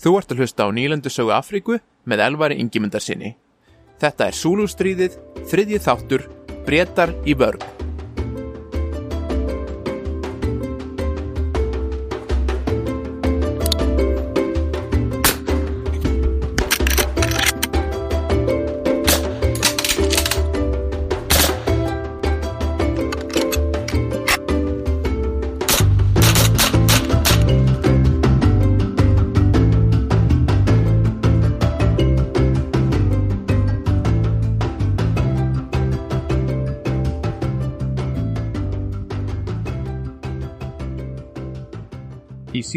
Þú ert að hlusta á nýlendu sögu Afríku með elvari yngjumundar sinni. Þetta er Súlustríðið, þriðji þáttur, breytar í vörg.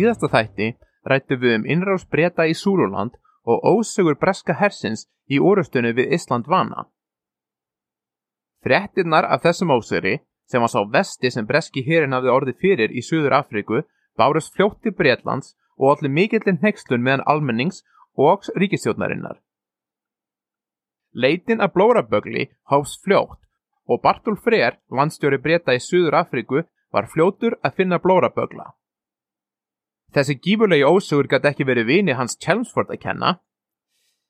Síðasta þætti rættu við um innrás breyta í Súluland og ósögur breska hersins í orustunni við Ísland vana. Frettinnar af þessum ósögri, sem var sá vesti sem breski hérin hafði orðið fyrir í Suður Afríku, bárust fljótti Breitlands og allir mikillin hegslun meðan almennings og ríkistjóðnarinnar. Leitin að Blórabögli háfs fljótt og Bartól Freyr, landstjóri breyta í Suður Afríku, var fljótur að finna Blórabögla. Þessi gífurlegi ósugur gæti ekki verið vini hans Chelmsford að kenna.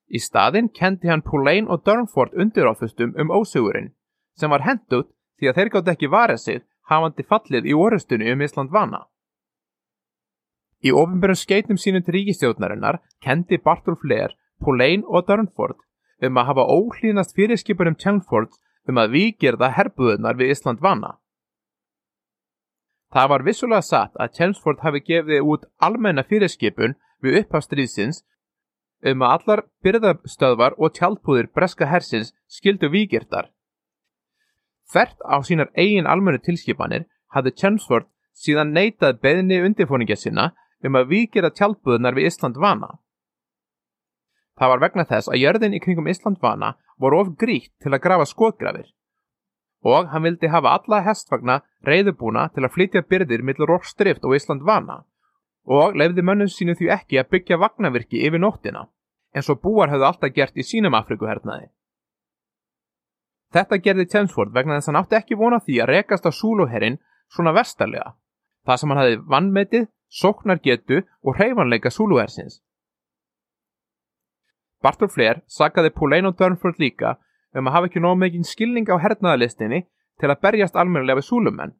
Í staðinn kendi hann Pulain og Durnford undiráfustum um ósugurinn, sem var hendut því að þeir gátt ekki varað sig hafandi fallið í orustunni um Ísland vana. Í ofinbjörnum skeitum sínum til ríkistjóðnarinnar kendi Bartolf Lear, Pulain og Durnford um að hafa óhlýðnast fyrirskipunum Chelmsford um að viðgerða herbuðunar við Ísland vana. Það var vissulega satt að Chelmsford hafi gefið út almenna fyrirskipun við upphafstríðsins um að allar byrðastöðvar og tjálpúðir breska hersins skildu víkirtar. Fert á sínar eigin almennu tilskipanir hafði Chelmsford síðan neitað beðni undirfóningja sinna um að víkira tjálpúðunar við Ísland vana. Það var vegna þess að jörðin í kringum Ísland vana voru of gríkt til að grafa skotgrafir og hann vildi hafa alla hestvagna reyðubúna til að flytja byrðir millir Rokkstrift og Ísland vana og lefði mönnum sínu því ekki að byggja vagnavirki yfir nóttina eins og búar hefðu alltaf gert í sínum Afrikuhernaði. Þetta gerði Tjensford vegna þess að hann átti ekki vona því að rekast á Súluherrin svona vestarlega, það sem hann hafi vannmetið, sóknargetu og hreyfanleika Súluhersins. Bartur Flair sagaði Pulain og Durnford líka um að hafa ekki nóg megin skilning á hernaðalistinni til að berjast almennilega við súlumenn.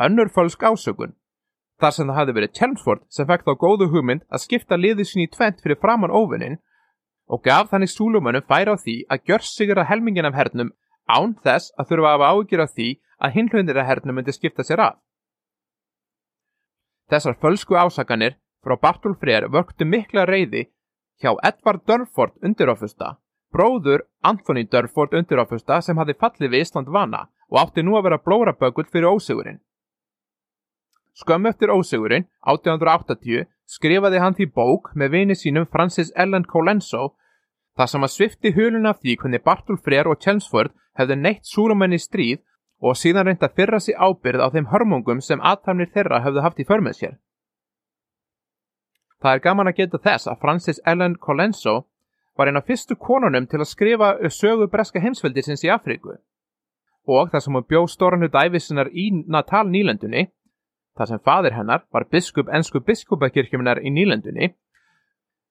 Önnur fölsk ásökun. Þar sem það hafði verið Chelmsford sem fekk þá góðu hugmynd að skipta liðið sinni í tvent fyrir framann óvinnin og gaf þannig súlumönnum færa á því að gjör sigur að helmingin af hernum án þess að þurfa að hafa ágjur af því að hinlunir af hernum myndi skipta sér af. Þessar fölsku ásakanir frá Bartól Freyr vöktu mikla reyði hjá Edvard Dörford undirofusta bróður Anthony Durford undiráfusta sem hafði fallið við Ísland vana og átti nú að vera blóraböggull fyrir ósigurinn. Skömm eftir ósigurinn, 1880, skrifaði hann því bók með vini sínum Francis Ellen Colenso þar sem að svifti hulun af því hvernig Bartol Freyr og Chelmsford hefði neitt súrumenni stríð og síðan reynda fyrra sig ábyrð á þeim hörmungum sem aðtæmnir þeirra hefðu haft í förmið sér. Það er gaman að geta þess að Francis Ellen Colenso var eina fyrstu konunum til að skrifa sögu breska heimsveldisins í Afríku og þar sem hún bjó stóran hlut æfisinnar í Natal nýlendunni, þar sem fadir hennar var biskup ennsku biskupakirkjuminar í nýlendunni,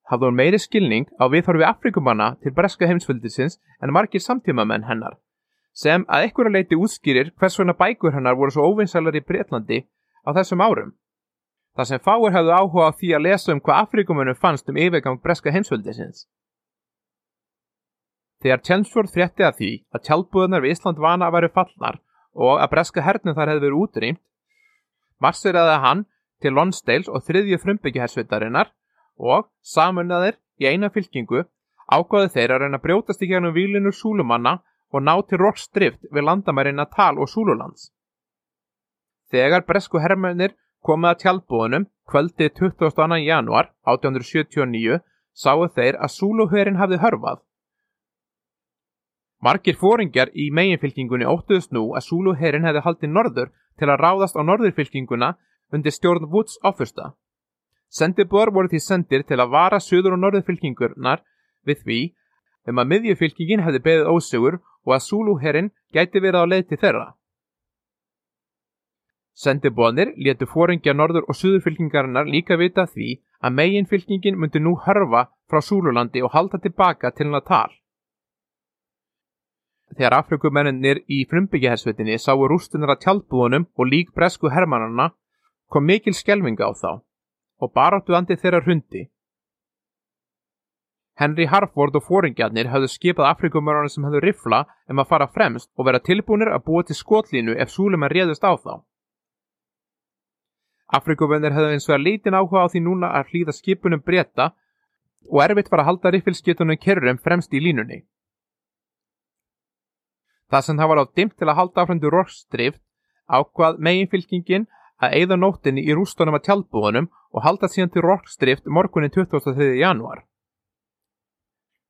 hafði hún meiri skilning á viðhorfi Afrikumanna til breska heimsveldisins en margir samtímamenn hennar, sem að einhverja leiti útskýrir hvers vegna bækur hennar voru svo óvinnsalar í Breitlandi á þessum árum. Þar sem fáir hafðu áhuga á því að lesa um hvað Afrikumannum fannst um yfirgang breska heimsveldisins. Þegar Chelmsford frétti að því að tjálbúðunar við Ísland vana að veru fallnar og að breska hernum þar hefði verið útrýmt, marseraði hann til Lonsdales og þriðju frumbyggjahersveitarinnar og samunnaðir í eina fylkingu ákvaði þeir að reyna að brjótast í gegnum výlinur súlumanna og ná til rokkstrift við landamæri Natal og Súlulands. Þegar bresku herrmennir komið að tjálbúðunum kvöldi 22. januar 1879 sáu þeir að Súluhörin hafði hörfað Margir fóringjar í meginfylkingunni óttuðust nú að Súluherin hefði haldið norður til að ráðast á norðurfylkinguna undir stjórn Woods áfyrsta. Sendibor voru því sendir til að vara söður og norðurfylkingunar við því um að miðjufylkingin hefði beðið ósugur og að Súluherin gæti verið á leið til þeirra. Sendibóðnir letu fóringja norður og söðurfylkingarinnar líka vita því að megin fylkingin myndi nú hörfa frá Súlulandi og halda tilbaka til Natal. Þegar Afrikumennir í frumbyggjahersvetinni sáu rústunar að tjaldbúðunum og lík bresku hermannarna kom mikil skelvinga á þá og baráttu andi þeirra hrundi. Henry Harford og fóringjarnir hafðu skipað Afrikumörðunum sem hafðu rifla um að fara fremst og vera tilbúinir að búa til skotlínu ef Súlumenn réðust á þá. Afrikumennir hafðu eins og að lítinn áhuga á því núna að hlýða skipunum breyta og erfitt var að halda riffilskitunum kerrum fremst í línunni. Það sem það var á dimt til að halda áframdu rorstrift ákvað meginfylkingin að eigða nóttinni í rústunum að tjaldbúðunum og halda síðan til rorstrift morgunin 23. januar.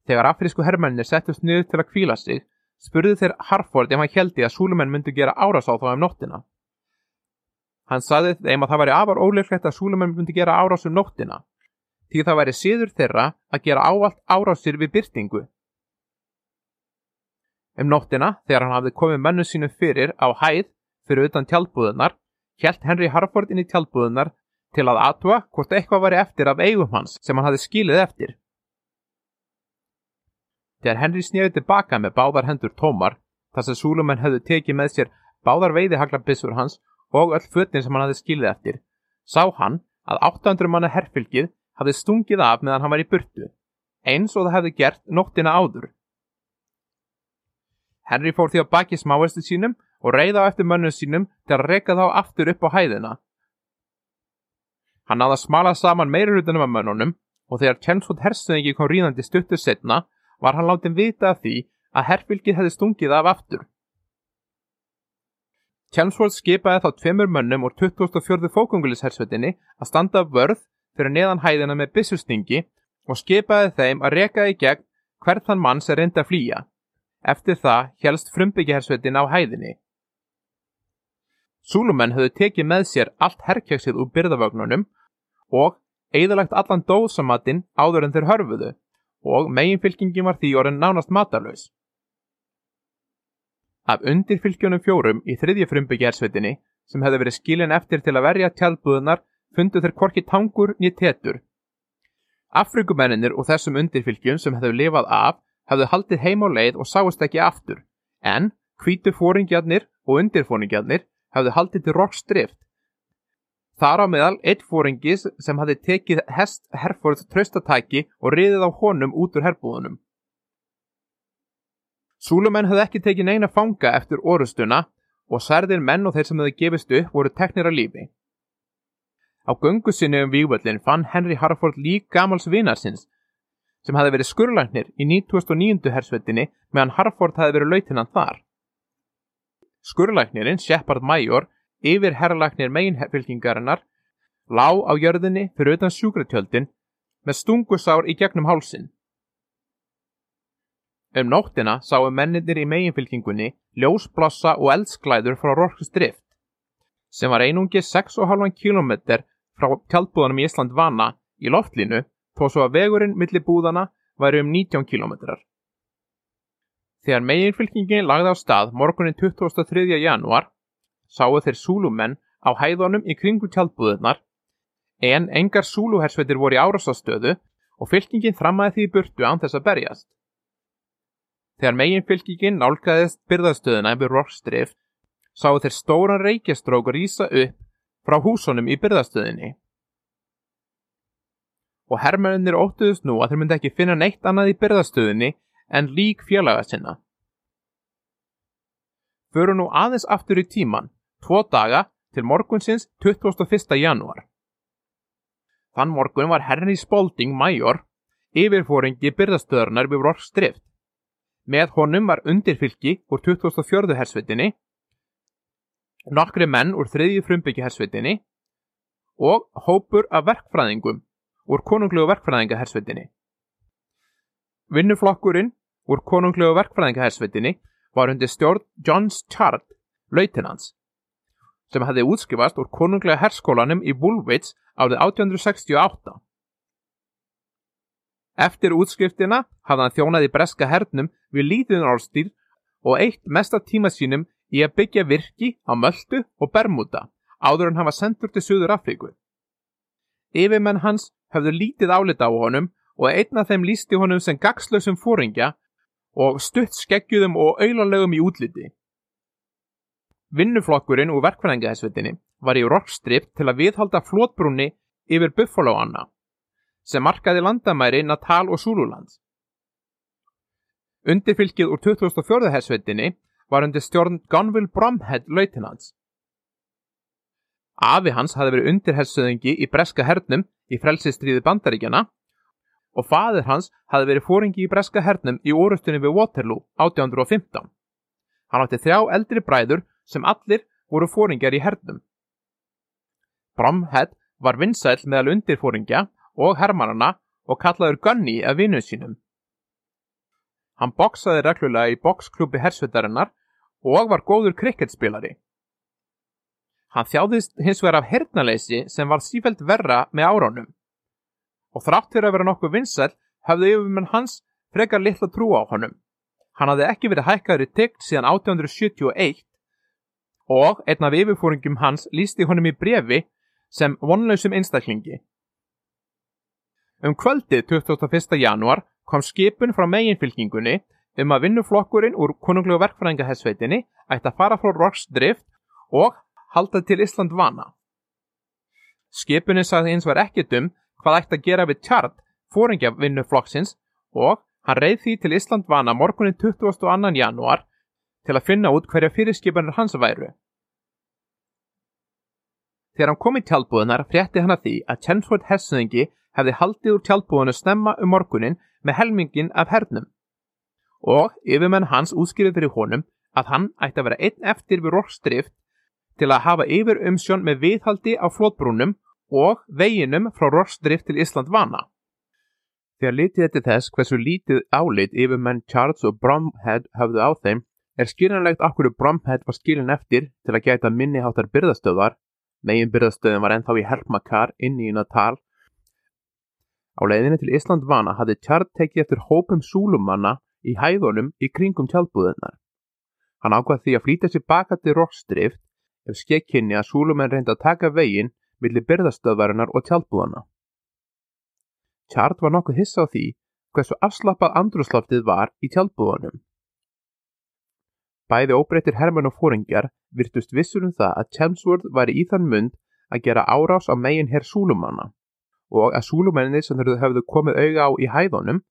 Þegar afrísku herrmennir settust niður til að kvíla sig, spurði þeir Harford ef hann heldi að súlumenn myndu gera árás á þá um nóttina. Hann saði þeim að það væri afar óleiklegt að súlumenn myndi gera árás um nóttina, því það væri síður þeirra að gera ávalt árásir við byrtingu. Um nóttina, þegar hann hafði komið mennu sínu fyrir á hæð fyrir utan tjaldbúðunar, helt Henry Harford inn í tjaldbúðunar til að atua hvort eitthvað væri eftir af eigum hans sem hann hafði skilið eftir. Þegar Henry snýrið tilbaka með báðar hendur tómar, þar sem súlumenn hefðu tekið með sér báðar veiðihaglabissur hans og öll fötnin sem hann hafði skilið eftir, sá hann að 800 manna herfylgið hafði stungið af meðan hann var í burtu, eins og það hefði gert nóttina áður. Henry fór því á baki smáestu sínum og reyða á eftir mönnum sínum til að reyka þá aftur upp á hæðina. Hann náða smala saman meirur af mönnunum og þegar Chenswood herstöðingi kom ríðandi stuttur setna var hann látið vita af því að herfylgið hefði stungið af aftur. Chelmsford skipaði þá tveimur mönnum úr 2004. fókungulishersvetinni að standa vörð fyrir neðan hæðina með byssustingi og skipaði þeim að reka í gegn hvert þann mann sem reyndi að flýja. Eftir það helst frumbyggjahersvetin á hæðinni. Súlumenn höfðu tekið með sér allt herrkjöksið úr byrðavögnunum og eðalagt allan dóðsamatinn áður en þeir hörfuðu og meginfylkingin var því orðin nánast matarlaus. Af undirfylgjónum fjórum í þriðja frumbyggjarsveitinni sem hefði verið skilin eftir til að verja tjálbúðunar fundu þeir korki tangur nýtt tetur. Afrikumenninir og þessum undirfylgjum sem hefðu lifað af hefðu haldið heim á leið og sáist ekki aftur, en hvítu fóringjarnir og undirfóringjarnir hefðu haldið til rockstrift. Þar á meðal eitt fóringis sem hefði tekið hest herfórið tröstatæki og riðið á honum út úr herbúðunum. Súlumenn höfðu ekki tekið neina fanga eftir orustuna og særðir menn og þeir sem höfðu gefist upp voru teknir að lífi. Á göngu sinni um vývöldin fann Henry Harford lík gamals vinarsins sem hefði verið skurlagnir í 1909. hersvettinni meðan Harford hefði verið lautinnan þar. Skurlagnirinn, Shepard Major, yfir herrlagnir meginfylkingarinnar, lá á jörðinni fyrir utan sjúkratjöldin með stungusár í gegnum hálsin. Um nóttina sáu menninir í meginfylkingunni ljósblossa og eldsklæður frá Rorks drift, sem var einungi 6,5 km frá tjaldbúðanum í Ísland vana í loftlínu, þó svo að vegurinn millir búðana væri um 19 km. Þegar meginfylkingin lagði á stað morgunin 23. januar, sáu þeir súlumenn á hæðunum í kringu tjaldbúðunar, en engar súluhersveitir voru í árásastöðu og fylkingin þrammaði því burtu án þess að berjast. Þegar meginfylkingin nálgæðist byrðastöðuna yfir Rockstrift sáu þeir stóran reykjastrók rýsa upp frá húsunum í byrðastöðinni. Og herrmennir óttuðust nú að þeir myndi ekki finna neitt annað í byrðastöðinni en lík fjölaga sinna. Föru nú aðeins aftur í tíman, tvo daga til morgunsins 21. januar. Þann morgun var Henry Spalding major yfirfóringi byrðastöðarnar við Rockstrift. Með honum var undirfylki úr 2004. hersveitinni, nokkri menn úr þriðju frumbyggi hersveitinni og hópur af verkfræðingum úr konunglegu verkfræðinga hersveitinni. Vinnuflokkurinn úr konunglegu verkfræðinga hersveitinni var undir stjórn Johns Chart, lautinans, sem hefði útskrifast úr konunglega herskólanum í Woolwich árið 1868. Eftir útskriftina hafði hann þjónað í breska hernum við lítinn orðstýr og eitt mest af tíma sínum í að byggja virki á Möldu og Bermuda áður en hann var sendur til Suður Afríku. Yfirmenn hans höfðu lítið álita á honum og einn af þeim lísti honum sem gagslausum fóringja og stutt skeggjuðum og auðlarlegum í útliti. Vinnuflokkurinn úr verkfræðingahessvitinni var í rockstrip til að viðhalda flótbrúni yfir Buffalo Anna sem markaði landamæri Natal og Zululand. Undirfylgið úr 2004. hessvitinni var undir stjórn Gunville Bromhead lautinans. Afi hans hafi verið undirhessöðingi í breska hernum í frelsistriði bandaríkjana og fadir hans hafi verið fóringi í breska hernum í orustunni við Waterloo 1815. Hann átti þrjá eldri bræður sem allir voru fóringjar í hernum. Bromhead var vinsæl meðal undirfóringja og hermanana og kallaður Gunny af vinnu sínum. Hann boksaði reglulega í boksklúpi hersvitarinnar og var góður krikketspilari. Hann þjáðist hins vegar af hernaleysi sem var sífælt verra með áránum. Og þrátt fyrir að vera nokkuð vinsæl hafði yfirmenn hans frekar litla trú á honum. Hann hafði ekki verið hækkaður í tyggt síðan 1871 og einn af yfirfóringum hans lísti honum í brefi sem vonlausum einstaklingi. Um kvöldi 21. januar kom skipun frá meginfylkingunni um að vinnuflokkurinn úr konunglega verkfræðingahessveitinni ætti að fara frá Roksdrift og haldað til Ísland vana. Skipunin sagði eins var ekkit um hvað ætti að gera við tjart fóringjavinnu flokksins og hann reið því til Ísland vana morgunin 22. januar til að finna út hverja fyrirskipanir hans væru. Þegar hann kom í tjálbúðunar frétti hann að því að Chensford Hessingi hefði haldið úr tjálbúðunu snemma um morgunin með helmingin af hernum og yfirmenn hans útskýrið fyrir honum að hann ætti að vera einn eftir við Rorstrift til að hafa yfir umsjón með viðhaldi á flótbrúnum og veginum frá Rossdrift til Ísland vana. Þegar litið eftir þess hversu lítið álit yfir menn Charles og Bromhead hafðu á þeim er skiljanlegt okkur Bromhead var skiljan eftir til að gæta minniháttar byrðastöðar, megin byrðastöðin var ennþá í Helmakar inni í Natal. Á leiðinni til Ísland vana hafði Charles tekið eftir hópum súlumanna í hæðunum í kringum tjálpúðunar. Hann ákvað því að flýta sér baka til Rossdrift ef skekkinni að súlumenn reyndi að taka veginn millir byrðastöðvarinnar og tjálbúðana. Tjart var nokkuð hissa á því hversu afslappað andrúslaftið var í tjálbúðanum. Bæði óbreytir hermann og fóringjar virtust vissur um það að Chelmsworth var í þann mund að gera árás á megin herr súlumanna og að súlumenninni sem þau hefðu komið auga á í hæðunum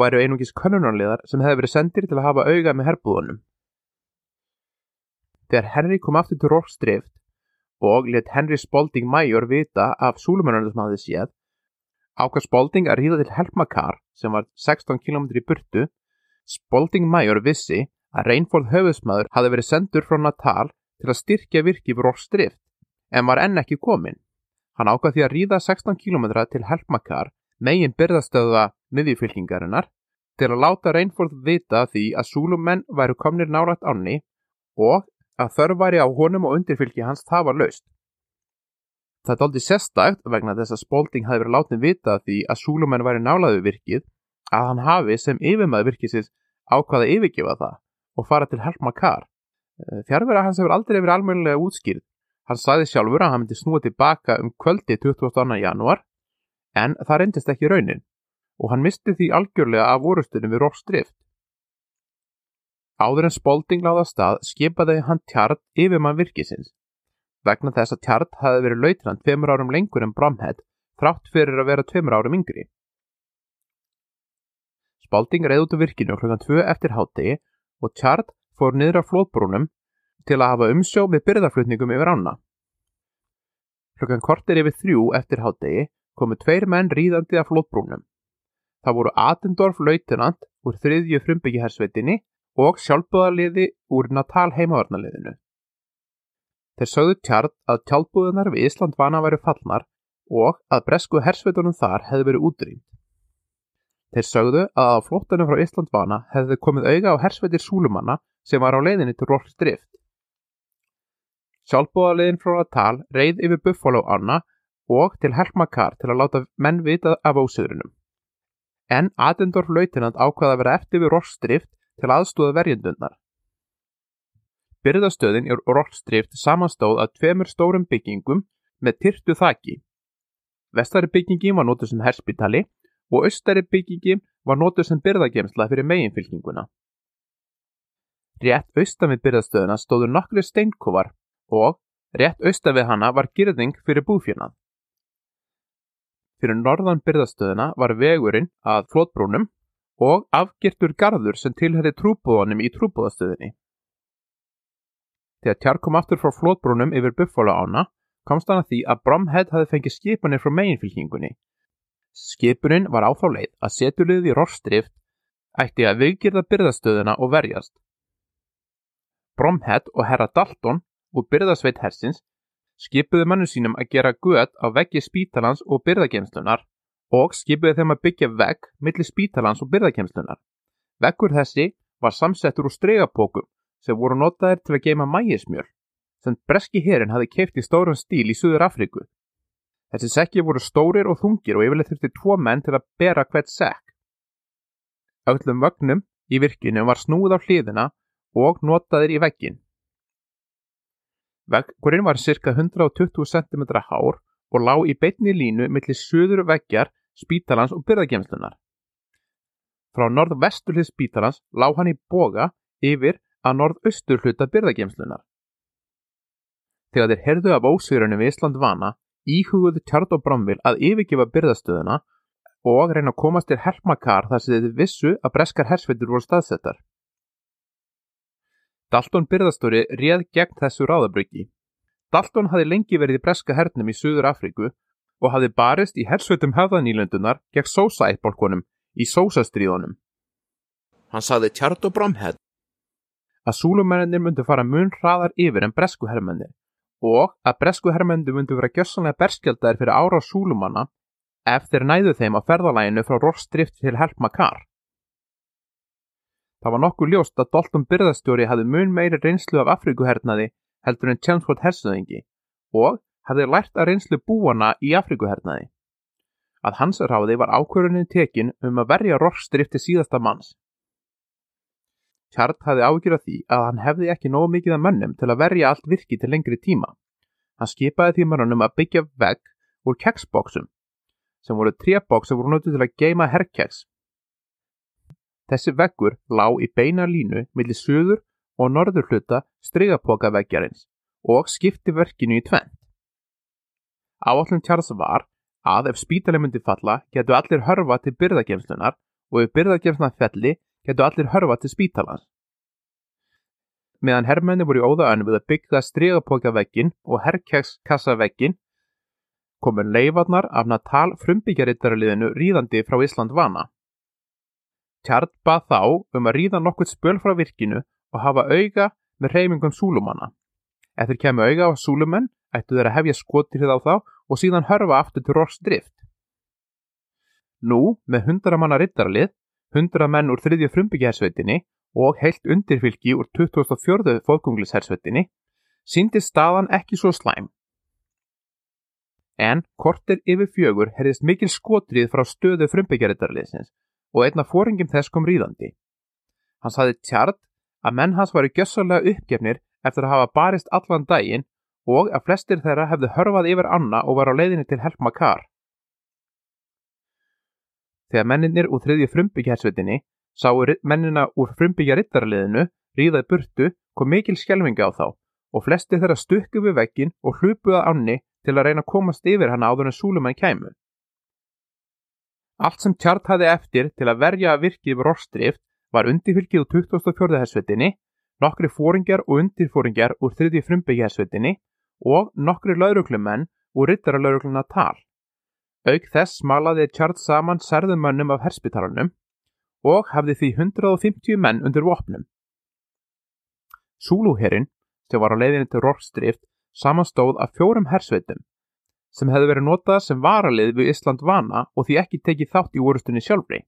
væru einungis konunarliðar sem hefði verið sendir til að hafa auga með herbúðunum. Þegar Henry kom aftur til Rockstrift og let Henry Spalding Major vita af súlumennunum sem hafði séð, ákvað Spalding að ríða til Helmakar sem var 16 km í burtu. Spalding Major vissi að Reinfold höfusmaður hafði verið sendur frá Natal til að styrkja virki fyrir Rockstrift en var enn ekki komin. Hann ákvað því að ríða 16 km til Helmakar megin byrðastöða miðjufylkingarinnar til að láta Reinfold vita því að súlumenn væru komnir nárat ánni og að þörf væri á honum og undirfylgi hans það var laust. Það er aldrei sérstægt vegna þess að Spalding hafi verið látið vita því að Súlumenn væri nálaðu virkið að hann hafi sem yfirmaður virkisins ákvaða yfirgefa það og fara til Helma Carr. Fjárvera hans hefur aldrei verið almennilega útskýrð. Hann sagði sjálfur að hann myndi snúa tilbaka um kvöldi 22. januar en það reyndist ekki raunin og hann misti því algjörlega af vorustunum við Rossdrift. Áður en Spalding láða stað skipaði hann Tjart yfirmann virkisins. Vegna þess að Tjart hafi verið lautran tveimur árum lengur en Bromhead þrátt fyrir að vera tveimur árum yngri. Spalding reyði út á virkinu klukkan 2 eftir hátegi og Tjart fór niður á flótbrúnum til að hafa umsjó með byrðarflutningum yfir ána. Klukkan kortir yfir þrjú eftir hátegi komu tveir menn ríðandi af flótbrúnum. Það voru Atendorf lautinant úr þriðju frumbyggihersveitinni og sjálfbúðarliði úr Natal heimavarnaliðinu. Þeir sögðu tjart að tjálbúðunar við Ísland vana væri fallnar og að bresku hersveitunum þar hefði verið útrýmt. Þeir sögðu að á flóttanum frá Ísland vana hefði komið auga á hersveitir súlumanna sem var á leiðinni til Rolf Drift. Sjálfbúðarliðin frá Natal reið yfir Buffalo Anna og til Helmakar til að láta menn vita af ósöðrunum. En Adendorf lautinand ákvaða að vera eftir við Rolf Drift til aðstóða verjendunnar. Byrðastöðin er orðstrift samanstóð af tveimur stórum byggingum með tyrtu þaki. Vestari byggingin var nótuð sem herspítali og austari byggingin var nótuð sem byrðagemsla fyrir meginfylkinguna. Rétt austan við byrðastöðuna stóðu nokkri steinkofar og rétt austan við hana var girðing fyrir búfjörnað. Fyrir norðan byrðastöðuna var vegurinn að flótbrúnum og afgirtur garður sem tilherði trúbúðanum í trúbúðastöðinni. Þegar Tjarr kom aftur frá flótbrúnum yfir Buffalo ána komst hann að því að Bromhead hafi fengið skipunni frá meginfylkingunni. Skipunin var á þá leið að setjulegði í rorstrift ætti að viðgjörða byrðastöðuna og verjast. Bromhead og herra Dalton og byrðasveit hersins skipuðu mannu sínum að gera guð á veggi spítalans og byrðagemslunar og skipuðu þeim að byggja vegg millir spítalans og byrðagemslunar. Veggur þessi var samsettur úr stregapókum sem voru notaðir til að geima mægismjöl sem breski herin hafi keift í stórum stíl í Suður Afríku. Þessi sekki voru stórir og þungir og yfirleitt þurfti tvo menn til að bera hvert sekk. Öllum vögnum í virkinu var snúð á hliðina og notaðir í veggin. Veggurinn var cirka 120 cm hár og lág í beitni línu millir söður veggjar, spítalans og byrðagemslunar. Frá norð-vesturlið spítalans lág hann í boga yfir að norð-austur hluta byrðagemslunar. Þegar þeir herðu af ósýrunum við Ísland vana, íhuguðu Tjart og Bromvill að yfirgefa byrðastöðuna og reyna að komast til Helmakar þar sem þeir vissu að breskar hersveitur voru staðsettar. Dalton byrðastóri réð gegn þessu ráðabryggi. Dalton hafi lengi verið í breska hernum í Suður Afríku og hafi barist í hersveitum höfðanílöndunar gegn sósaættbólkonum í sósastríðunum. Hann saði Tjart og Bromhead að súlumennir myndu fara mun hraðar yfir en bresku herrmennir og að bresku herrmendu myndu vera gjössanlega berskjaldar fyrir ára súlumanna ef þeir næðu þeim á ferðalæginu frá Rossdrift til Helpmakar. Það var nokkuð ljóst að Dalton byrðastjóri hafði mun meiri reynslu af Afrikuhernaði heldur en Chelmsford hersöðingi og hafði lært að reynslu búana í Afrikuhernaði. Að hans ráði var ákvörunin tekin um að verja Rossdrifti síðasta manns. Tjart hafði ágjur af því að hann hefði ekki nógu mikið af mönnum til að verja allt virki til lengri tíma. Hann skipaði því mönnum að byggja vegg úr keksbóksum sem voru trébóks sem voru notið til að geima herrkeks Þessi veggur lá í beina línu millir söður og norður hluta strygapokaveggjarins og skipti verkinu í tvent. Áallum Charles var að ef spítalið myndi falla getur allir hörfa til byrðagemslunar og ef byrðagemslunar felli getur allir hörfa til spítalans. Meðan herrmenni voru í óðaðan við að byggja strygapokaveggin og herrkjagskassaveggin komur leifarnar af Natal frumbyggjarittaraliðinu ríðandi frá Ísland vana. Tjarn bað þá um að ríða nokkuð spöl frá virkinu og hafa auga með reymingum súlumanna. Ef þeir kemur auga á súlumenn, ættu þeir að hefja skotirrið á þá og síðan hörfa aftur til Ross drift. Nú, með hundra manna rittarlið, hundra menn úr þriðju frumbyggjahersveitinni og heilt undirfylgi úr 2004. fólkunglishersveitinni, síndi staðan ekki svo slæm. En kortir yfir fjögur herðist mikil skotrið frá stöðu frumbyggjarittarliðsins og einna fóringum þess kom ríðandi. Hann saði tjart að menn hans varu gjössalega uppgefnir eftir að hafa barist allan daginn og að flestir þeirra hefðu hörfað yfir Anna og var á leiðinni til Help Makar. Þegar menninir úr þriðju frumbyggjarsvitinni sáu mennina úr frumbyggja rittarliðinu ríðaði burtu kom mikil skjelvinga á þá og flesti þeirra stukku við veggin og hlupuða Anni til að reyna að komast yfir hana áður en Súlumann kæmu. Allt sem Tjart hafði eftir til að verja virkið Rostrift var undirfylgið úr 2004. hersvetinni, nokkri fóringjar og undirfóringjar úr 3. frumbyggja hersvetinni og nokkri lauruglumenn úr rittara laurugluna tal. Auk þess smalaði Tjart saman særðumönnum af herspitalarnum og hafði því 150 menn undir vopnum. Súlúherrin, sem var á leiðinni til Rostrift, samanstóð af fjórum hersveitum sem hefði verið notað sem varalið við Ísland vana og því ekki tekið þátt í orustunni sjálfri.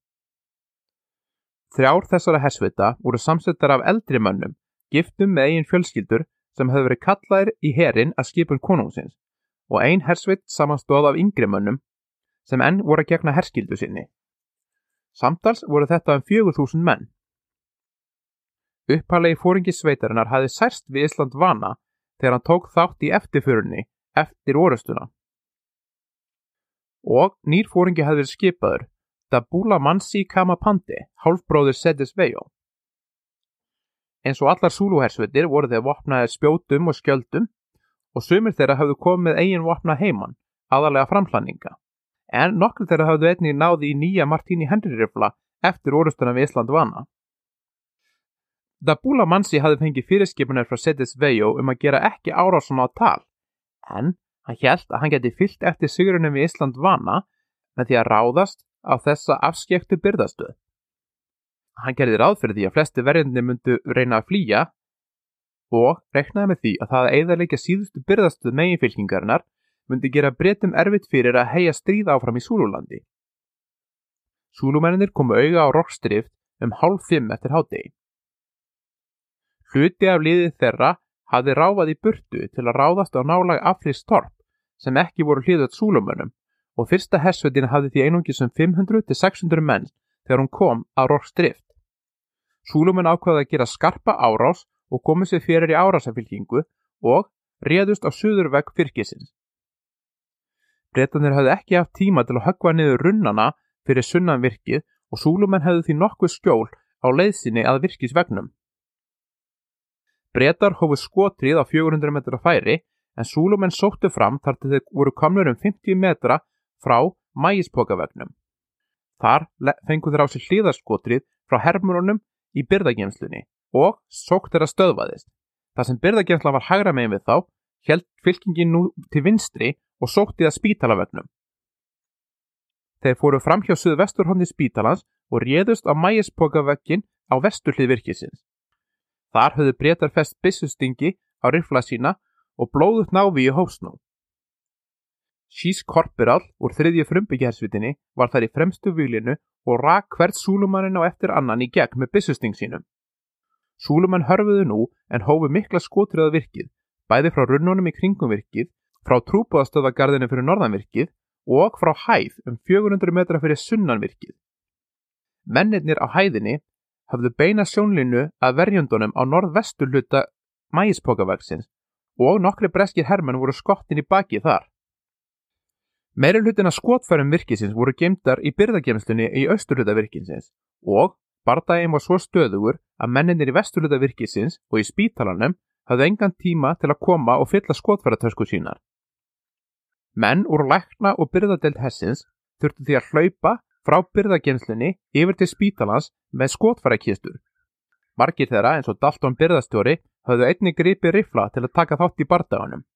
Þrjár þessara hersvita voru samsettar af eldri mönnum, giftum með eigin fjölskyldur sem hefði verið kallaðir í herin að skipun konungsins og ein hersvit samanstóð af yngri mönnum sem enn voru að gegna herskildu sinni. Samtals voru þetta um fjögur þúsund menn. Upphællegi fóringi sveitarinnar hafi særst við Ísland vana þegar hann tók þátt í eftirförunni eftir orustuna og nýrfóringi hafði verið skipaður Dabula Mansi Kamapandi, hálfbróður Sedis Vejo. Eins og allar Zulu-hersveitir voru þeir vopnaðið spjótum og skjöldum og sumir þeirra hafðu komið eigin vopna heimann, aðalega framhlanninga. En nokkur þeirra hafðu einnig náði í nýja Martíni Henry-rifla eftir orustuna við Ísland vana. Dabula Mansi hafði fengið fyrirskipunar frá Sedis Vejo um að gera ekki árásun á tal, en hann held að hann geti fyllt eftir sigurunum við Ísland vana með því að ráðast á þessa afskektu byrðastöð. Hann gerði ráð fyrir því að flesti verðinni myndu reyna að flýja og reknaði með því að það að eðarleika síðustu byrðastöð meginfylkingarinnar myndi gera breytum erfitt fyrir að heia stríð áfram í Súlulandi. Súlumennir komu auga á rockstrift um hálf fimm eftir hádegi. Hluti af liðið þeirra hafði ráfað í burtu til að ráðast á nálag Aflis Torp sem ekki voru hliðat Súlumönnum og fyrsta hersveitin hafði því einungis um 500-600 menn þegar hún kom að rockstrift. Súlumenn ákvaði að gera skarpa árás og komið sér fyrir í árásafylkingu og réðust á suðurvegg fyrkisins. Bretanir hafði ekki haft tíma til að höggva niður runnana fyrir sunnanvirkið og súlumenn hefði því nokkuð skjól á leiðsinni að virkisvegnum. Bretar hófu skotrið á 400 metra færi en súlumenn sóttu fram þar til þeir voru komnur um 50 metra frá mægispokavegnum. Þar fengu þeir á sig hlýðarskotrið frá hermurunum í byrðagemslunni og sókt þeirra stöðvaðist. Það sem byrðagemsla var hægra megin við þá, held fylkingin nú til vinstri og sótti það spítalavegnum. Þeir fóru fram hjá suðu vesturhóndi spítalans og réðust á mægispokavegin á vesturhlið virkisins. Þar höfðu breytar fest byssustingi á rifla sína og blóðut návi í hófsnú. Sjís Korporal úr þriðju frumbyggjahersvitinni var þar í fremstu výlinu og rak hvert súlumannin á eftir annan í gegn með byssusting sínum. Súlumann hörfuðu nú en hófu mikla skotriða virkið, bæði frá runnunum í kringum virkið, frá trúbúðastöðagarðinu fyrir norðanvirkið og frá hæð um 400 metra fyrir sunnanvirkið. Mennirnir á hæðinni hafðu beina sjónlinu að verjundunum á norðvestu hluta mægispokavagsins og nokkri breskir hermenn voru skottin í baki þar. Meiri hlutin að skotfærum virkisins voru gemdar í byrðagemstunni í austurluta virkisins og Bardaginn var svo stöðugur að menninir í vesturluta virkisins og í spítalanum hafði engan tíma til að koma og fylla skotfæratösku sínar. Menn úr lækna og byrðadelt hessins þurftu því að hlaupa frá byrðagemslunni yfir til spítalans með skotfærakistur. Margir þeirra eins og Dalton byrðastjóri hafðu einni gripi rifla til að taka þátt í bardaganum.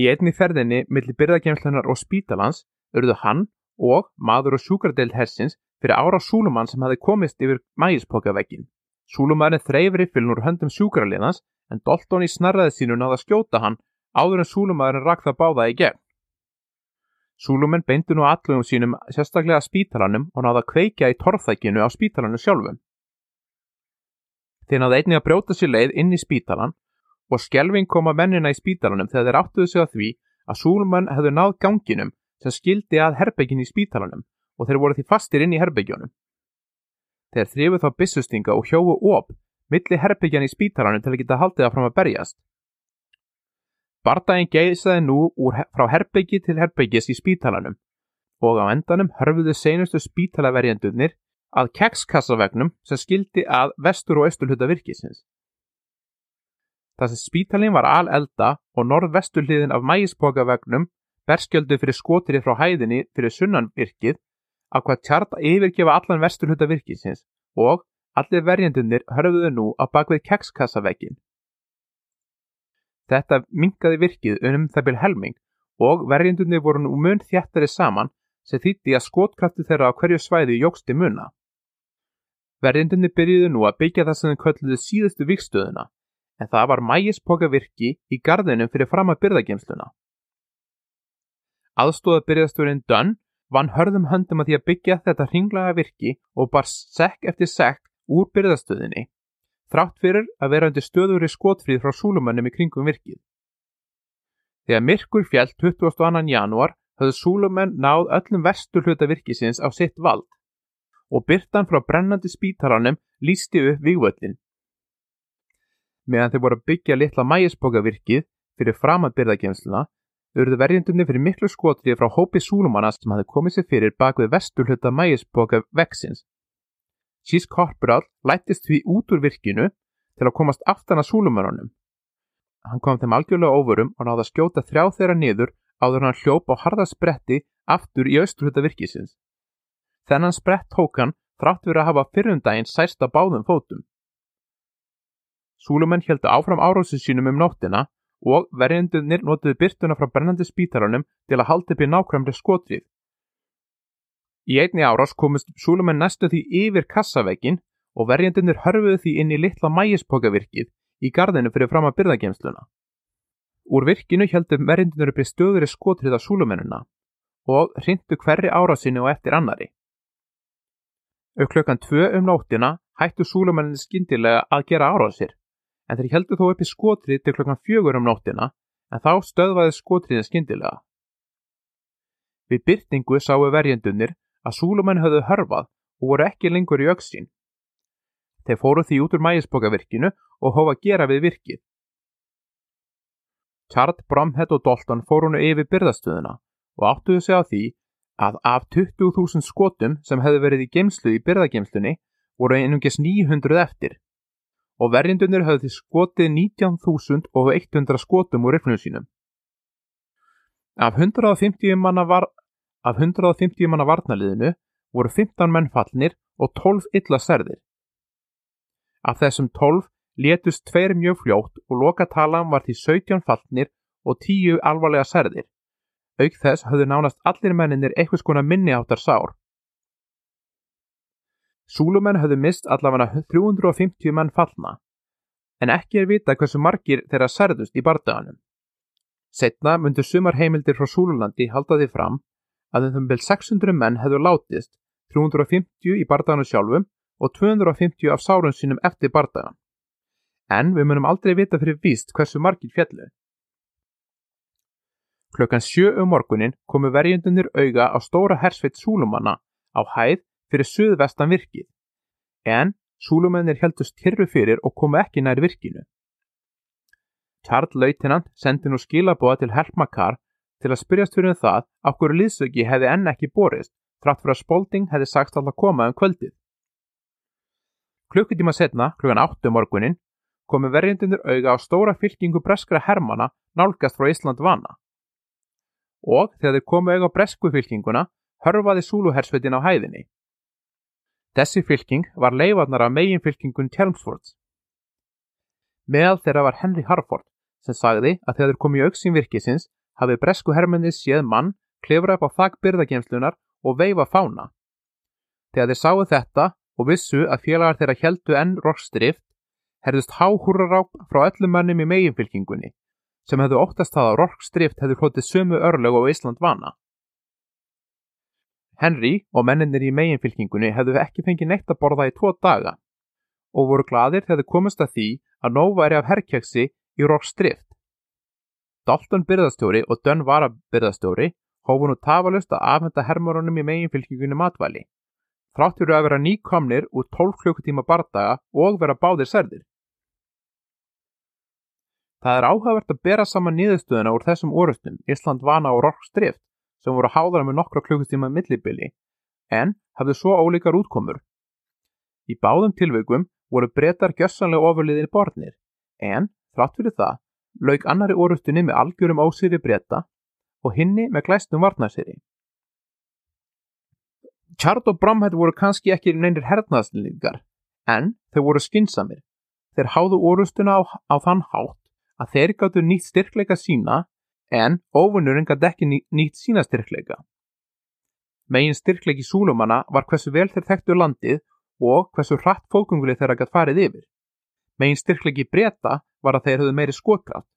Í einni ferðinni millir byrðagemslunar og spítalans urðu hann og maður og sjúkardeild hessins fyrir ára Súlumann sem hafi komist yfir mægispokavegin. Súlumannin þreyfri fyrir núr höndum sjúkrarliðans en Dalton í snarraði sínu náða skjóta hann áður en Súlumannin rakk það báða í gegn. Súlumenn beindu nú allugum sínum sérstaklega spítalanum og náða kveikja í torfþækinu á spítalanum sjálfum. Þeir náða einnig að brjóta sér leið inn í spítalan og skjelving koma mennina í spítalanum þegar þeir áttuðu sig á því að Súlumann hefðu náð ganginum sem skildi að herbyggin í spítalanum og þeir voru því fastir inn í herbyggjónum. Þeir þrifu þá bissustinga og hjófu op milli herbyggjan í spítalanum til að geta haldið það fram að berjast. Bardaginn geisaði nú úr, frá herbyggi til herbyggis í spítalanum og á endanum hörfuðu seinustu spítalaverjandunir að kekskassavegnum sem skildi að vestur og austurhutta virkisins. Það sem spítalinn var al elda og norð-vesturliðin af mægispokavegnum berskjöldu fyrir skotirið frá hæðinni fyrir sunnanvirkið að hvað tjart að yfirgefa allan vesturhutta virkisins og allir verjendunir hörfuðu nú á bakvið kekskassaveggin. Þetta mingaði virkið um það byrj helming og verjendunir voru nú mun þjættari saman sem þýtti að skotkrafti þeirra á hverju svæði jógsti munna. Verjendunir byrjuðu nú að byggja það sem þau kölluðu síðustu vikstöðuna en það var mægispoka virki í gardinum fyrir fram að byrðagemsluna. Aðstóða byrjasturinn Dunn vann hörðum höndum að því að byggja þetta hringlaga virki og bar sekk eftir sekk úr byrðastöðinni, þrátt fyrir að vera undir stöður í skotfríð frá súlumönnum í kringum virkið. Þegar myrkur fjall 22. janúar höfðu súlumenn náð öllum vestur hluta virkisins á sitt vald og byrtan frá brennandi spítalanum lísti upp vývöldin. Meðan þeir voru að byggja litla mægispokavirkið fyrir framad byrðagemsluna urðu verjendunni fyrir miklu skotrið frá hópi súlumanna sem hafði komið sér fyrir bak við vestur hluta mægisboka veksins. Sís Korporal lættist því út úr virkinu til að komast aftan að súlumannunum. Hann kom þeim algjörlega óvörum og náða að skjóta þrjá þeirra niður áður hann hljóp á harðaspretti aftur í austur hluta virkisins. Þennan sprett tók hann þrátt verið að hafa fyrrundaginn sæst að báðum fótum. Súlumenn heldu áfram árásu sínum um nóttina og verjendunir notuðu byrtuna frá brennandi spítalanum til að halda upp í nákvæmri skotrið. Í einni árás komist Súlumenn næstu því yfir kassavegin og verjendunir hörfuðu því inn í litla mægispokavirkið í gardinu fyrir fram að byrðagemsluna. Úr virkinu heldur verjendunir upp í stöðuri skotrið af Súlumennuna og hrindu hverri árásinu og eftir annari. Au klukkan tvö um nóttina hættu Súlumennin skindilega að gera árásir en þeir heldur þó upp í skotrið til klokkan fjögur um nóttina en þá stöðvaði skotriðin skindilega. Við byrtingu sáu verjendunir að súlumenn höfðu hörfað og voru ekki lengur í auksín. Þeir fóru því út úr mægisbokavirkinu og hófa gera við virkið. Chard, Bromhead og Dalton fóru húnu yfir byrðastöðuna og áttuðu sig á því að af 20.000 skotum sem hefðu verið í geimslu í byrðageimslunni voru einungis 900 eftir og verjendunir höfðu því skotið 19.100 skotum úr riflunum sínum. Af 150 manna, var, af 150 manna varnaliðinu voru 15 menn fallnir og 12 illa serðir. Af þessum 12 létust tveir mjög fljótt og lokatalan var því 17 fallnir og 10 alvarlega serðir. Auk þess höfðu nánast allir menninir eitthvað skona minni áttar sár. Súlumenn höfðu mist allavega 350 menn fallna, en ekki er vita hversu margir þeirra særðust í bardaganum. Setna myndu sumar heimildir frá Súlulandi halda því fram að um vel 600 menn hefðu látist, 350 í bardaganum sjálfum og 250 af sárun sínum eftir bardagan. En við munum aldrei vita fyrir víst hversu margir fjallu. Klukkan sjö um morgunin komu verjendunir auga á stóra hersveit Súlumanna á hæð fyrir suðvestan virkið, en súlumennir heldust kyrru fyrir og komu ekki nær virkinu. Charles Leutenant sendi nú skilabóða til Helmakar til að spyrjast fyrir um það á hverju liðsöki hefði enn ekki borist, trátt fyrir að Spalding hefði sagst alltaf koma um kvöldið. Klukkutíma setna, klukkan 8 um morgunin, komu verjendunir auga á stóra fylkingu breskra hermana nálgast frá Ísland vana. Og þegar þeir komu auga á bresku fylkinguna, hörfaði súluhersveitin á hæðinni. Þessi fylking var leifarnar af meginfylkingun Chelmsfords. Meðal þeirra var Henry Harford sem sagði að þegar þeir komið í auksinn virkisins hafið bresku hermennið séð mann klefra upp á þakk byrðagemslunar og veifa fána. Þegar þeir sáu þetta og vissu að félagar þeirra heldu enn rockstrift herðust háhúraráp frá öllum mannum í meginfylkingunni sem hefðu óttast það að rockstrift hefðu hlotið sömu örlög á Ísland vana. Henry og menninir í meginfylkingunni hefðu ekki fengið neitt að borða í tvo daga og voru gladir þegar þau komist að því að nóg væri af herrkjöksi í Rockstrift. Dalton byrðastjóri og Dunn Vara byrðastjóri hófu nú tafalust að afhenda hermurunum í meginfylkingunni matvæli. Þráttur að vera nýkomnir úr 12 klukkutíma bardaga og vera báðir særðir. Það er áhugavert að bera saman nýðustöðuna úr þessum orustum Ísland vana og Rockstrift sem voru háðara með nokkra klukkustíma millibili en hafðu svo ólíkar útkomur. Í báðum tilveikum voru breytar gjössanlega ofurliðin borðnir en, þrátt fyrir það, lauk annari orustunni með algjörum ósýri breyta og hinni með glæstum varnarsýri. Chard og Bromhead voru kannski ekki neynir hernaðslingar en þau voru skinsamir. Þeir háðu orustuna á, á þann hátt að þeir gáttu nýtt styrkleika sína en óvinnurinn gæti ekki nýtt sína styrkleika. Megin styrkleiki súlumanna var hversu vel þeir þekktu landið og hversu hratt fókunguli þeirra gæti farið yfir. Megin styrkleiki breyta var að þeir höfðu meiri skotkraft.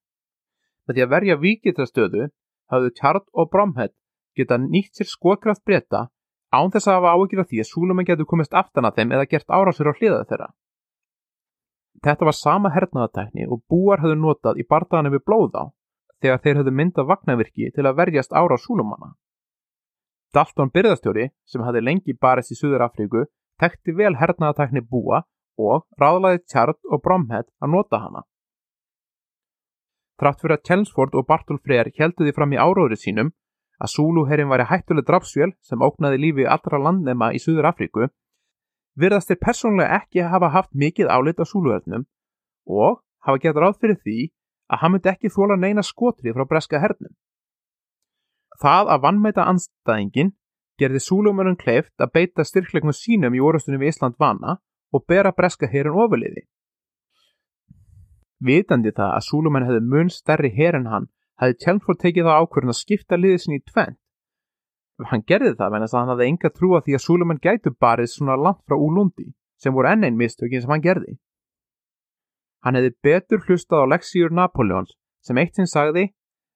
Með því að verja vikitrastöðu hafðu Tjart og Bromhead geta nýtt sér skotkraft breyta án þess að hafa áhugir af því að súlumann getur komist aftan að þeim eða gert árásur á hliðað þeirra. Þetta var sama hernaðatækni og búar höfðu notað í bardaðanum við blóða þegar þeir höfðu myndað vagnavirki til að verjast ára súlumanna. Dalton byrðastjóri, sem hafði lengi barist í Suður Afríku, tekti vel hernaðatakni búa og ráðlaði Tjart og Bromhead að nota hana. Trátt fyrir að Chelmsford og Bartol Freyr heldu því fram í áróðri sínum að Zulu-herrin væri hættuleg drafsvél sem ógnaði lífi allra landnema í Suður Afríku, virðast þeir persónlega ekki hafa haft mikið álit á Zulu-hernum og hafa gett ráð fyrir því að hann myndi ekki þóla neina skotrið frá breska hernum. Það að vannmæta anstæðingin gerði Zulu-mörnum kleift að beita styrklegum sínum í orðstunum í Ísland vana og bera breska herin ofurliði. Vitandi það að Zulumenn hefði mun stærri her en hann hefði Chelmsford tekið það ákvörðin að skipta liðið sinni í tvent. Hann gerði það menn að hann hafði enga trúa því að Súlumenn gætu barið svona langt frá Úlundi sem voru enn einn mistökin sem hann gerði. Hann hefði betur hlustað á leksíur Napoleons sem eitt sinn sagði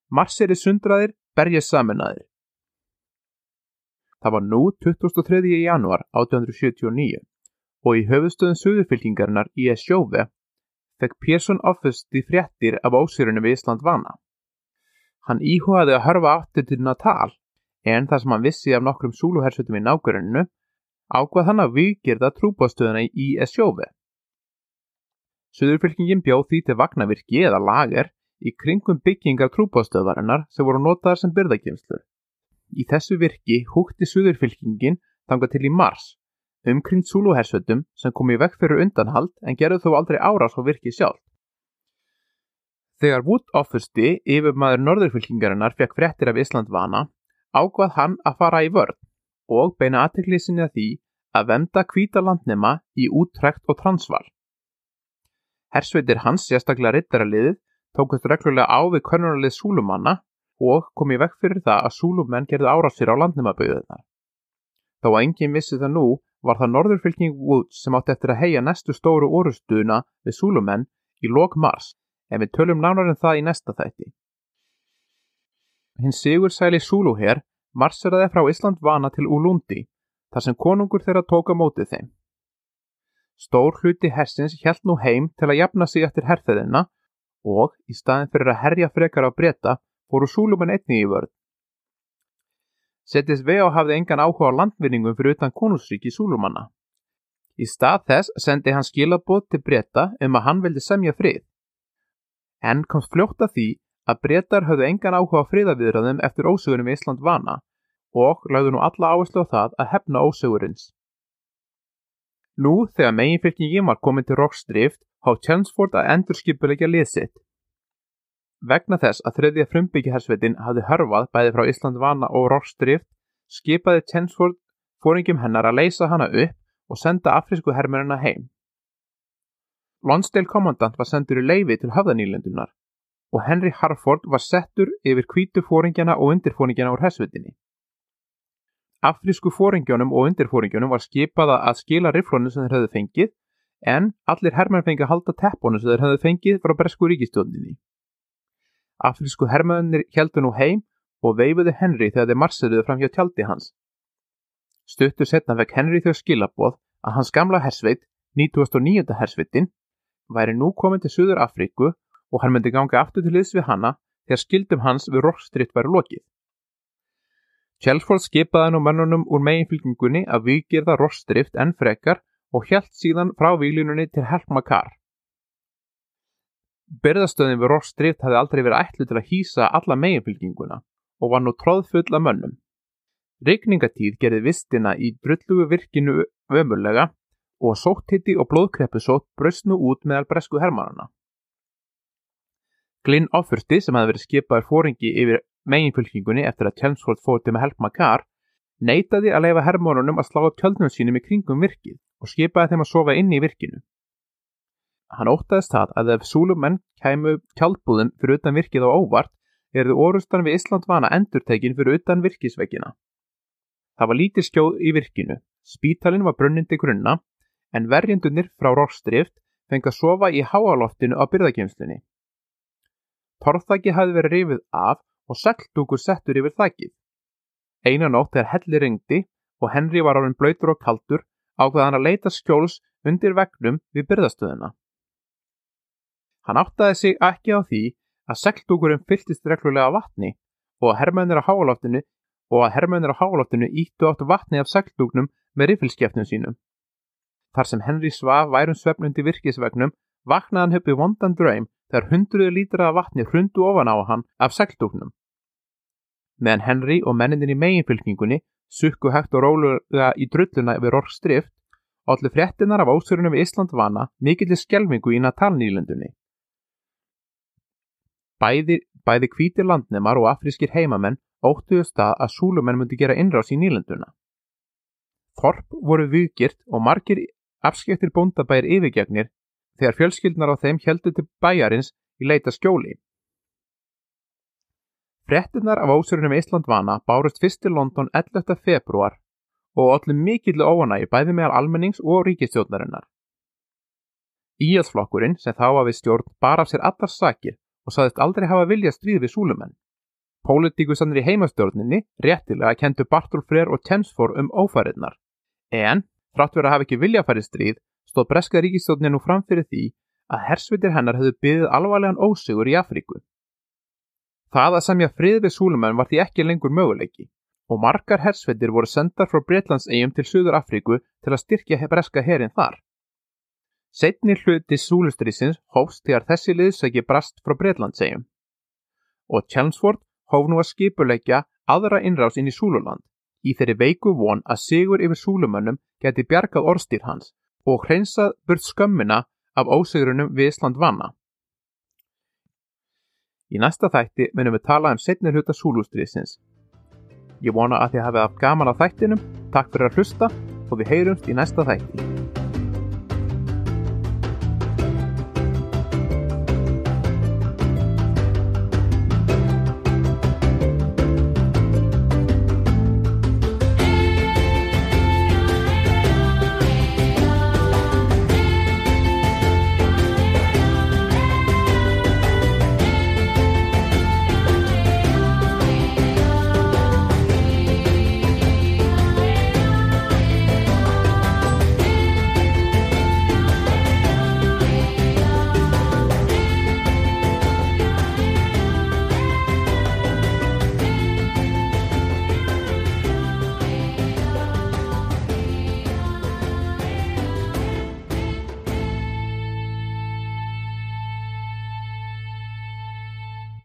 Marseri sundraðir, berjið saminnaðir. Það var nú 23. januar 1879 og í höfustöðun söðufylkingarinnar í Esjóve fekk Pérsson offust í fréttir af ósýrunum við Ísland vana. Hann íhugaði að hörfa aftur til Natal en þar sem hann vissi af nokkrum súluhersutum í nákvæmunu ákvað hann að vikirða trúbástöðuna í Esjófi. Suðurfylkingin bjóð því til vagnavirki eða lager í kringum byggingar trúbástöðvarinnar sem voru notaðar sem byrðakemslur. Í þessu virki húkti Suðurfylkingin þanga til í mars umkring súluhersutum sem kom í vekk fyrir undanhald en gerðu þó aldrei árás á virki sjálf. Þegar Wood offusti yfir maður norðurfylkingarinnar fekk fréttir af Ísland vana, ákvað hann að fara í vörð og beina aðteklið sinni að því að venda kvíta landnema í úttrekt og transval. Hersveitir hans, sérstaklega rittaraliðið, tókust reglulega á við körnuralið súlumanna og kom í vekk fyrir það að súlumenn gerði árásir á landnemabauðunar. Þó að enginn vissi það nú var það norðurfylking Wood sem átti eftir að heia næstu stóru orustuðuna við súlumenn í lok mars en við tölum nánar en um það í næsta þætti. Hinn Sigur Sæli Súluher marseraði frá Ísland vana til Úlundi þar sem konungur þeirra tóka mótið þeim. Stór hluti hersins hjælt nú heim til að jafna sig eftir herþeðina og í staðin fyrir að herja frekar á breyta fóru Súlumenn einni í vörð. Settist vei á hafði engan áhuga á landvinningum fyrir utan konusríki Súlumanna. Í stað þess sendi hann skilabóð til breyta um að hann vildi semja frið en komst fljótt að því að breytar höfðu engan áhuga á friðaviðræðum eftir ósögunum í Ísland vana og lagðu nú alla áherslu á það að hefna ósögurins. Nú þegar meginfylkingin var komin til Rockstrift há Chelmsford að endur skipulegja liðsitt. Vegna þess að þriðja frumbyggjahersveitin hafði hörfað bæði frá Ísland vana og Rockstrift skipaði Chelmsford fóringum hennar að leysa hana upp og senda afrisku hermurina heim. Lonsdale kommandant var sendur í leifi til höfðanýlendunar og Henry Harford var settur yfir kvítu fóringjana og undirfóringjana úr hessvitinni. Afrísku fóringjónum og undirfóringjónum var skipaða að skila riflónu sem þeir höfðu fengið en allir herrmenn fengið að halda teppónu sem þeir höfðu fengið frá Bresku ríkistjóninni. Afrísku herrmennir heldu nú heim og veifuðu Henry þegar þeir marseruðu fram hjá tjaldi hans. Stuttur setna vekk Henry þau skilaboð að hans gamla hersveit, 1909. hersveitin, væri nú komin til Suður Afríku og hann myndi ganga aftur til liðs við hanna þegar skildum hans við Rockstritt væri lokið. Chelford skipaði nú mennunum úr meginfylgningunni að vikirða Rockstritt enn frekar og hjælt síðan frá výlununni til Helgmakar. Byrðastöðin við Rockstritt hafði aldrei verið ætlu til að hýsa alla meginfylgninguna og var nú tróðfull af mönnum. Regningatíð gerði vistina í drullugu virkinu ömurlega og sótthiti og blóðkreppusótt braust nú út meðal bresku hermannana. Glynn Offerty sem hefði verið skipaður fóringi yfir meginfylkingunni eftir að Chelmsford fótti með Help Makar neytaði að leifa hermannunum að slá upp tjöldnum sínum í kringum virkið og skipaði þeim að sofa inn í virkinu. Hann óttaðist það að ef súlumenn kæmu tjaldbúðum fyrir utan virkið á óvart erðu orustan við Ísland vana endurtekin fyrir utan virkisveggina. Það var lítið skjóð í virkinu, spítalinn var brunnindi grunna en verjendunir frá Rockstrift fengi að sofa í háaloftinu á byrðageimslunni. Torfþæki hafði verið rifið af og segldugur settur yfir þækið. Einan nótt þegar helli ringdi og Henry var árið blöytur og kaldur ákveða hann að leita skjóls undir vegnum við byrðastöðuna. Hann áttaði sig ekki á því að segldugurinn fylltist reglulega vatni og að herrmennir á háaloftinu og að herrmennir á háaloftinu íttu áttu vatni af segdugnum með rifilskefnum sínum. Þar sem Henry svaf værum svefnundi virkisvegnum vaknaði hann uppi vondan draum þegar hundruðu lítra af vatni hrundu ofan á hann af segldúknum. Meðan Henry og menninni í meginfylkingunni sukku hægt og róluga í drulluna yfir orkstrift, allir fréttinar af ósörunum við Ísland vana mikillir skjelmingu í Natalnýlundunni. Bæði, bæði hvítir landnemar og afrískir heimamenn óttuðu stað að súlumenn myndi gera innrás í nýlunduna. Þorp voru viðgirt og margir afskektir bóndabæir yfirgegnir þegar fjölskyldnar á þeim heldur til bæjarins í leita skjóli. Frettinnar af ósörunum Ísland vana bárust fyrst til London 11. februar og allir mikill óanægi bæði meðal almennings og ríkistjórnarinnar. Íhalsflokkurinn sem þá var við stjórn bar af sér allar sakir og saðist aldrei hafa vilja stríð við súlumenn. Pólitíkusannir í heimastjórninni réttilega kentu Bartol Freyr og Tensfor um ófæriðnar. En, frátt verið að hafa ekki vilja að færi stríð, stóð breska ríkistjórnin nú fram fyrir því að hersvitir hennar hefðu byggðið alvarlegan ósigur í Afríku. Það að semja frið við súlumenn var því ekki lengur möguleiki og margar hersvitir voru sendar frá Breitlandsegjum til Suður Afríku til að styrkja breska herin þar. Setni hluti súlustrísins hófst þegar þessi liðsæki brast frá Breitlandsegjum og Chelmsford hóf nú að skipuleikja aðra innrás inn í Súluland í þeirri veiku von að sigur yfir Súlumönnum geti bjargað orstýr hans og hreinsað burt skömmina af ósigurunum við Ísland vanna. Í næsta þætti munum við tala um setnir hluta Súlustriðsins. Ég vona að þið hafið haft gaman á þættinum, takk fyrir að hlusta og við heyrumst í næsta þætti.